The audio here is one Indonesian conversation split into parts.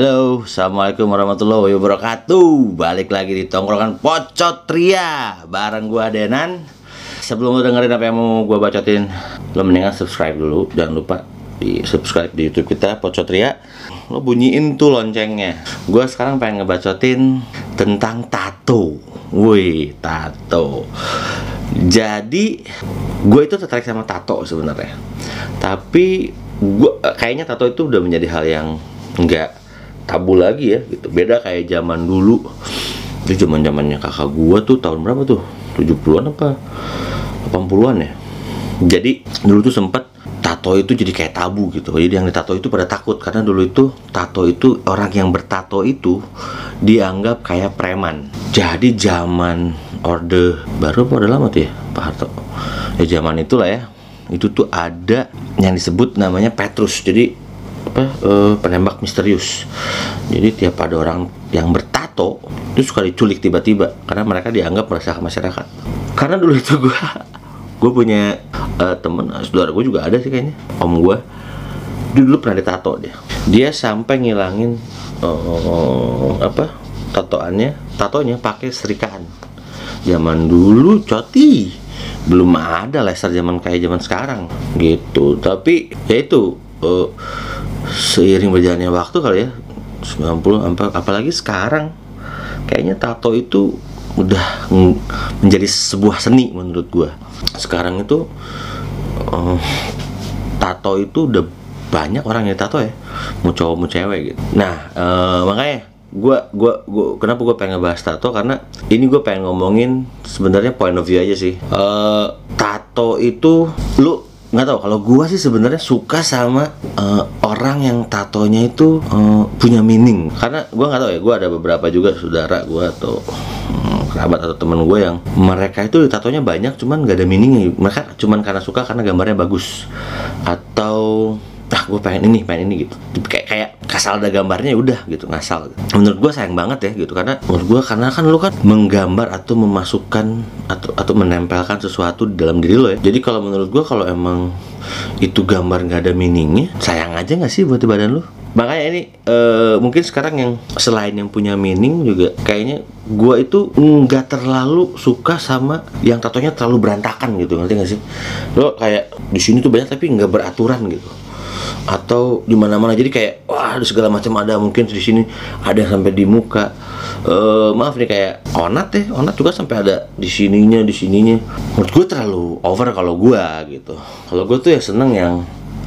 Halo, Assalamualaikum warahmatullahi wabarakatuh. Balik lagi di tongkrongan Pocot Ria Bareng gua Denan. Sebelum lo dengerin apa yang mau gua bacotin Lo mendingan subscribe dulu. Jangan lupa di subscribe di youtube kita Pocot Ria. Lo bunyiin tuh loncengnya. Gua sekarang pengen ngebacotin Tentang tato. Wih, tato. Jadi Gue itu tertarik sama tato sebenarnya. Tapi gua kayaknya tato itu udah menjadi hal yang nggak tabu lagi ya gitu. Beda kayak zaman dulu. Itu zaman zamannya kakak gua tuh tahun berapa tuh? 70-an apa? 80-an ya. Jadi dulu tuh sempet tato itu jadi kayak tabu gitu. Jadi yang ditato itu pada takut. Karena dulu itu tato itu orang yang bertato itu dianggap kayak preman. Jadi zaman orde baru apa orde lama tuh ya Pak Harto? Ya zaman itulah ya. Itu tuh ada yang disebut namanya Petrus. Jadi apa eh, penembak misterius. Jadi tiap ada orang yang bertato itu suka diculik tiba-tiba karena mereka dianggap meresahkan masyarakat. Karena dulu itu gue gue punya eh, temen saudara gue juga ada sih kayaknya om gue dulu pernah ditato dia. Dia sampai ngilangin eh, apa tatoannya tatonya pakai serikaan. Zaman dulu coti belum ada laser zaman kayak zaman sekarang gitu. Tapi ya itu eh, seiring berjalannya waktu kali ya 90 apa- apalagi sekarang kayaknya tato itu udah menjadi sebuah seni menurut gua. Sekarang itu eh, tato itu udah banyak orang yang tato ya mau cowok mau cewek gitu. Nah eh, makanya gua gua gua kenapa gua pengen ngebahas tato? Karena ini gue pengen ngomongin sebenarnya point of view aja sih. Eh, tato itu lu nggak tahu kalau gua sih sebenarnya suka sama eh, orang yang tatonya itu eh, punya meaning. Karena gua nggak tahu ya gua ada beberapa juga saudara gua atau hmm, kerabat atau temen gue yang mereka itu tatonya banyak cuman nggak ada meaningnya. Mereka cuman karena suka karena gambarnya bagus. Atau gue pengen ini pengen ini gitu. Kayak kayak kasal ada gambarnya ya udah gitu. Ngasal gitu. menurut gue sayang banget ya gitu. Karena menurut gue karena kan lu kan menggambar atau memasukkan atau atau menempelkan sesuatu di dalam diri lo ya. Jadi kalau menurut gue kalau emang itu gambar nggak ada meaningnya sayang aja nggak sih buat badan lu? Makanya ini eh, mungkin sekarang yang selain yang punya meaning juga kayaknya gua itu nggak terlalu suka sama yang tatonya terlalu berantakan gitu. Ngerti gak sih? Lo kayak di sini tuh banyak tapi nggak beraturan gitu atau di mana-mana. Jadi kayak wah ada segala macam ada. Mungkin di sini ada yang sampai di muka. Eh, maaf nih kayak onat deh. Onat juga sampai ada di sininya di sininya. Menurut gue terlalu over kalau gua gitu. Kalau gue tuh ya seneng yang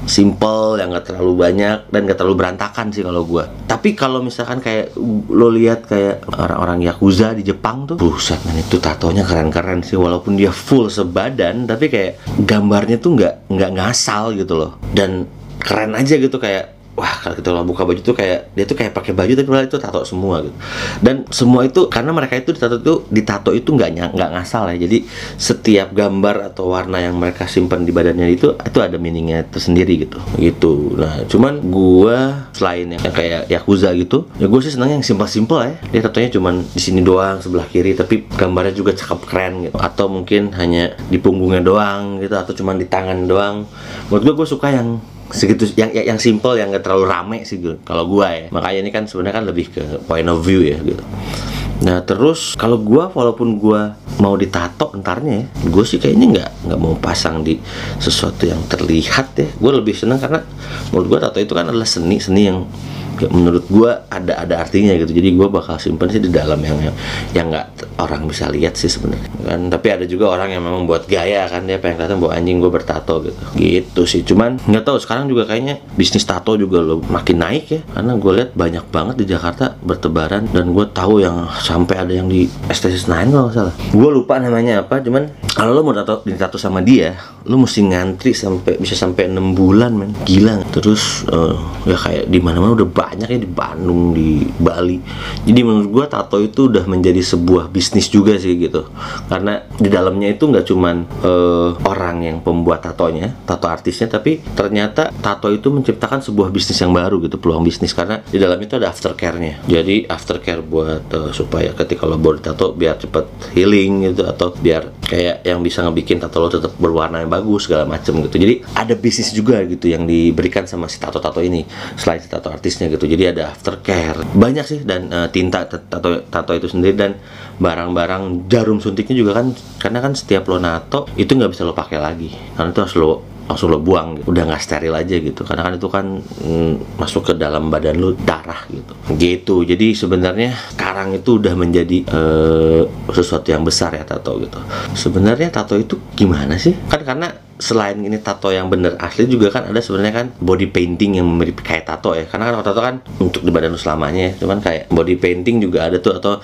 simple yang gak terlalu banyak dan gak terlalu berantakan sih kalau gua. Tapi kalau misalkan kayak lo lihat kayak orang-orang yakuza di Jepang tuh buset man itu tatonya keren-keren sih. Walaupun dia full sebadan tapi kayak gambarnya tuh nggak nggak ngasal gitu loh. Dan keren aja gitu kayak wah kalau kita lah buka baju tuh kayak dia tuh kayak pakai baju tapi padahal itu tato semua gitu. Dan semua itu karena mereka itu ditato itu ditato itu nggak nggak ngasal ya. Jadi setiap gambar atau warna yang mereka simpan di badannya itu itu ada meaningnya tersendiri gitu. Gitu. Nah cuman gua selain yang kayak yakuza gitu ya gue sih seneng yang simpel-simpel ya. Dia tatonya cuman di sini doang sebelah kiri tapi gambarnya juga cakep keren gitu. Atau mungkin hanya di punggungnya doang gitu atau cuman di tangan doang. Menurut gue gue suka yang segitu yang yang, yang simple yang gak terlalu rame sih gitu. Kalau gua ya. Makanya ini kan sebenarnya kan lebih ke point of view ya gitu. Nah terus kalau gua walaupun gua mau ditato entarnya ya gue sih kayaknya nggak nggak mau pasang di sesuatu yang terlihat ya. Gue lebih seneng karena menurut gua tato itu kan adalah seni seni yang ya menurut gua ada ada artinya gitu. Jadi gua bakal simpen sih di dalam yang yang nggak orang bisa lihat sih sebenarnya. Kan tapi ada juga orang yang memang buat gaya kan dia pengen kelihatan bahwa anjing gue bertato gitu. Gitu sih cuman nggak tahu sekarang juga kayaknya bisnis tato juga lo makin naik ya. Karena gue lihat banyak banget di Jakarta bertebaran dan gue tahu yang sampai ada yang di STC Senayan kalau nggak salah. Gue lupa namanya apa cuman kalau lo mau tato ditato sama dia lo mesti ngantri sampai bisa sampai enam bulan men. Gila terus eh, ya kayak di mana mana udah banyak ya di Bandung di Bali. Jadi menurut gua tato itu udah menjadi sebuah bisnis juga sih gitu. Karena di dalamnya itu nggak cuman eh, orang yang pembuat tatonya tato artisnya tapi ternyata tato itu menciptakan sebuah bisnis yang baru gitu peluang bisnis. Karena di dalam itu ada aftercare-nya. Jadi aftercare buat eh, supaya ketika lo baru tato biar cepet healing gitu atau biar kayak yang bisa ngebikin tato lo tetap berwarna yang bagus segala macem gitu. Jadi ada bisnis juga gitu yang diberikan sama si tato-tato ini selain si tato artisnya gitu. Jadi ada aftercare banyak sih dan uh, tinta tato tato itu sendiri dan barang-barang jarum suntiknya juga kan karena kan setiap lo nato itu nggak bisa lo pakai lagi. Karena itu harus lo langsung lo buang gitu. udah nggak steril aja gitu. Karena kan itu kan mm, masuk ke dalam badan lo darah gitu. Gitu. Jadi sebenarnya sekarang itu udah menjadi uh, sesuatu yang besar ya tato gitu. Sebenarnya tato itu gimana sih? Kan karena selain ini tato yang bener asli juga kan ada sebenarnya kan body painting yang mirip kayak tato ya. Karena kan tato kan untuk di badan selamanya ya. Cuman kayak body painting juga ada tuh atau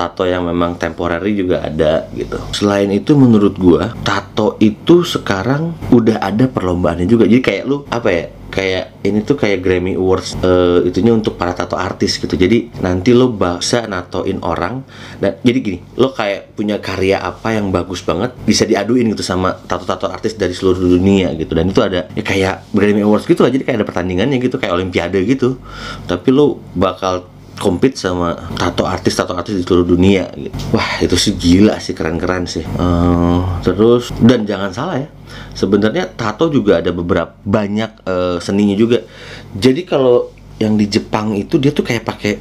tato yang memang temporary juga ada gitu. Selain itu menurut gua tato itu sekarang udah ada perlombaannya juga. Jadi kayak lu apa ya kayak ini tuh kayak Grammy Awards uh, itunya untuk para tato artis gitu. Jadi nanti lo bisa natoin orang dan jadi gini lo kayak punya karya apa yang bagus banget bisa diaduin gitu sama tato-tato artis dari seluruh dunia gitu. Dan itu ada ya kayak Grammy Awards gitu aja jadi kayak ada pertandingannya gitu kayak Olimpiade gitu. Tapi lo bakal compete sama tato artis tato artis di seluruh dunia gitu. Wah itu sih gila sih keren-keren sih. Uh, terus dan jangan salah ya, sebenarnya tato juga ada beberapa banyak uh, seninya juga. Jadi kalau yang di Jepang itu dia tuh kayak pakai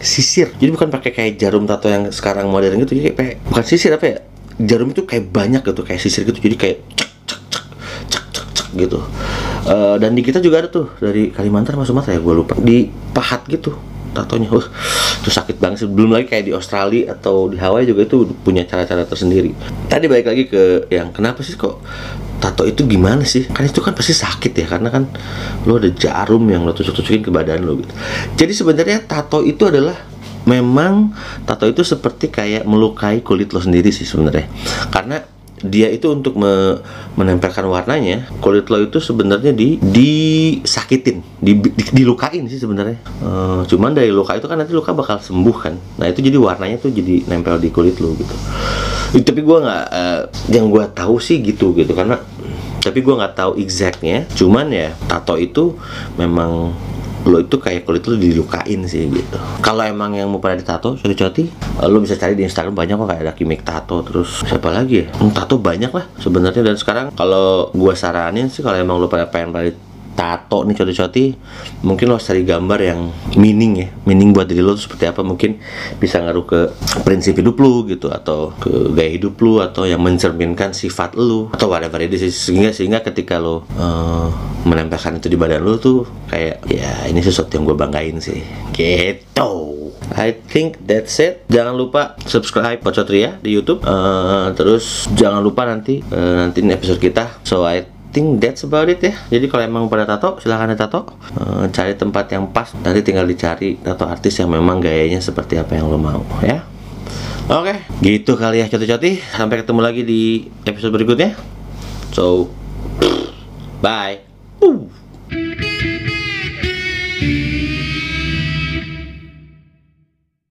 sisir. Jadi bukan pakai kayak jarum tato yang sekarang modern gitu. Jadi kayak bukan sisir apa ya? Jarum itu kayak banyak gitu kayak sisir gitu. Jadi kayak cek cek cek cek cek, cek gitu. Uh, dan di kita juga ada tuh dari Kalimantan sama Sumatera ya gue lupa di pahat gitu tatonya. Wah itu sakit banget belum lagi kayak di Australia atau di Hawaii juga itu punya cara-cara tersendiri. Tadi balik lagi ke yang kenapa sih kok tato itu gimana sih? Kan itu kan pasti sakit ya karena kan lo ada jarum yang lo tusuk-tusukin ke badan lo gitu. Jadi sebenarnya tato itu adalah memang tato itu seperti kayak melukai kulit lo sendiri sih sebenarnya. Karena dia itu untuk me menempelkan warnanya kulit lo itu sebenarnya di disakitin di, di, dilukain sih sebenarnya. Uh, cuman dari luka itu kan nanti luka bakal sembuh kan. Nah itu jadi warnanya tuh jadi nempel di kulit lo gitu. Tapi gue nggak uh, yang gue tahu sih gitu gitu karena tapi gue nggak tahu exactnya. Cuman ya tato itu memang lo itu kayak kulit lo dilukain sih gitu. Kalau emang yang mau pada ditato coti coti lo bisa cari di Instagram banyak kok kayak ada kimik tato terus siapa lagi ya? Hmm, tato banyak lah sebenarnya. Dan sekarang kalau gua saranin sih kalau emang lo pada pengen pada tato nih coti-coti mungkin lo cari gambar yang meaning ya meaning buat diri lo tuh seperti apa mungkin bisa ngaruh ke prinsip hidup lo gitu atau ke gaya hidup lo atau yang mencerminkan sifat lo atau whatever itu sehingga sehingga ketika lo uh, menempelkan itu di badan lo tuh kayak ya ini sesuatu yang gue banggain sih gitu I think that's it. Jangan lupa subscribe Pocotria di YouTube. Uh, terus jangan lupa nanti uh, nanti episode kita. So I think that's about it ya. Jadi kalau emang pada tato silahkan tato. Uh, cari tempat yang pas nanti tinggal dicari tato artis yang memang gayanya seperti apa yang lo mau ya. Oke okay. gitu kali ya coti-coti. Sampai ketemu lagi di episode berikutnya. So bye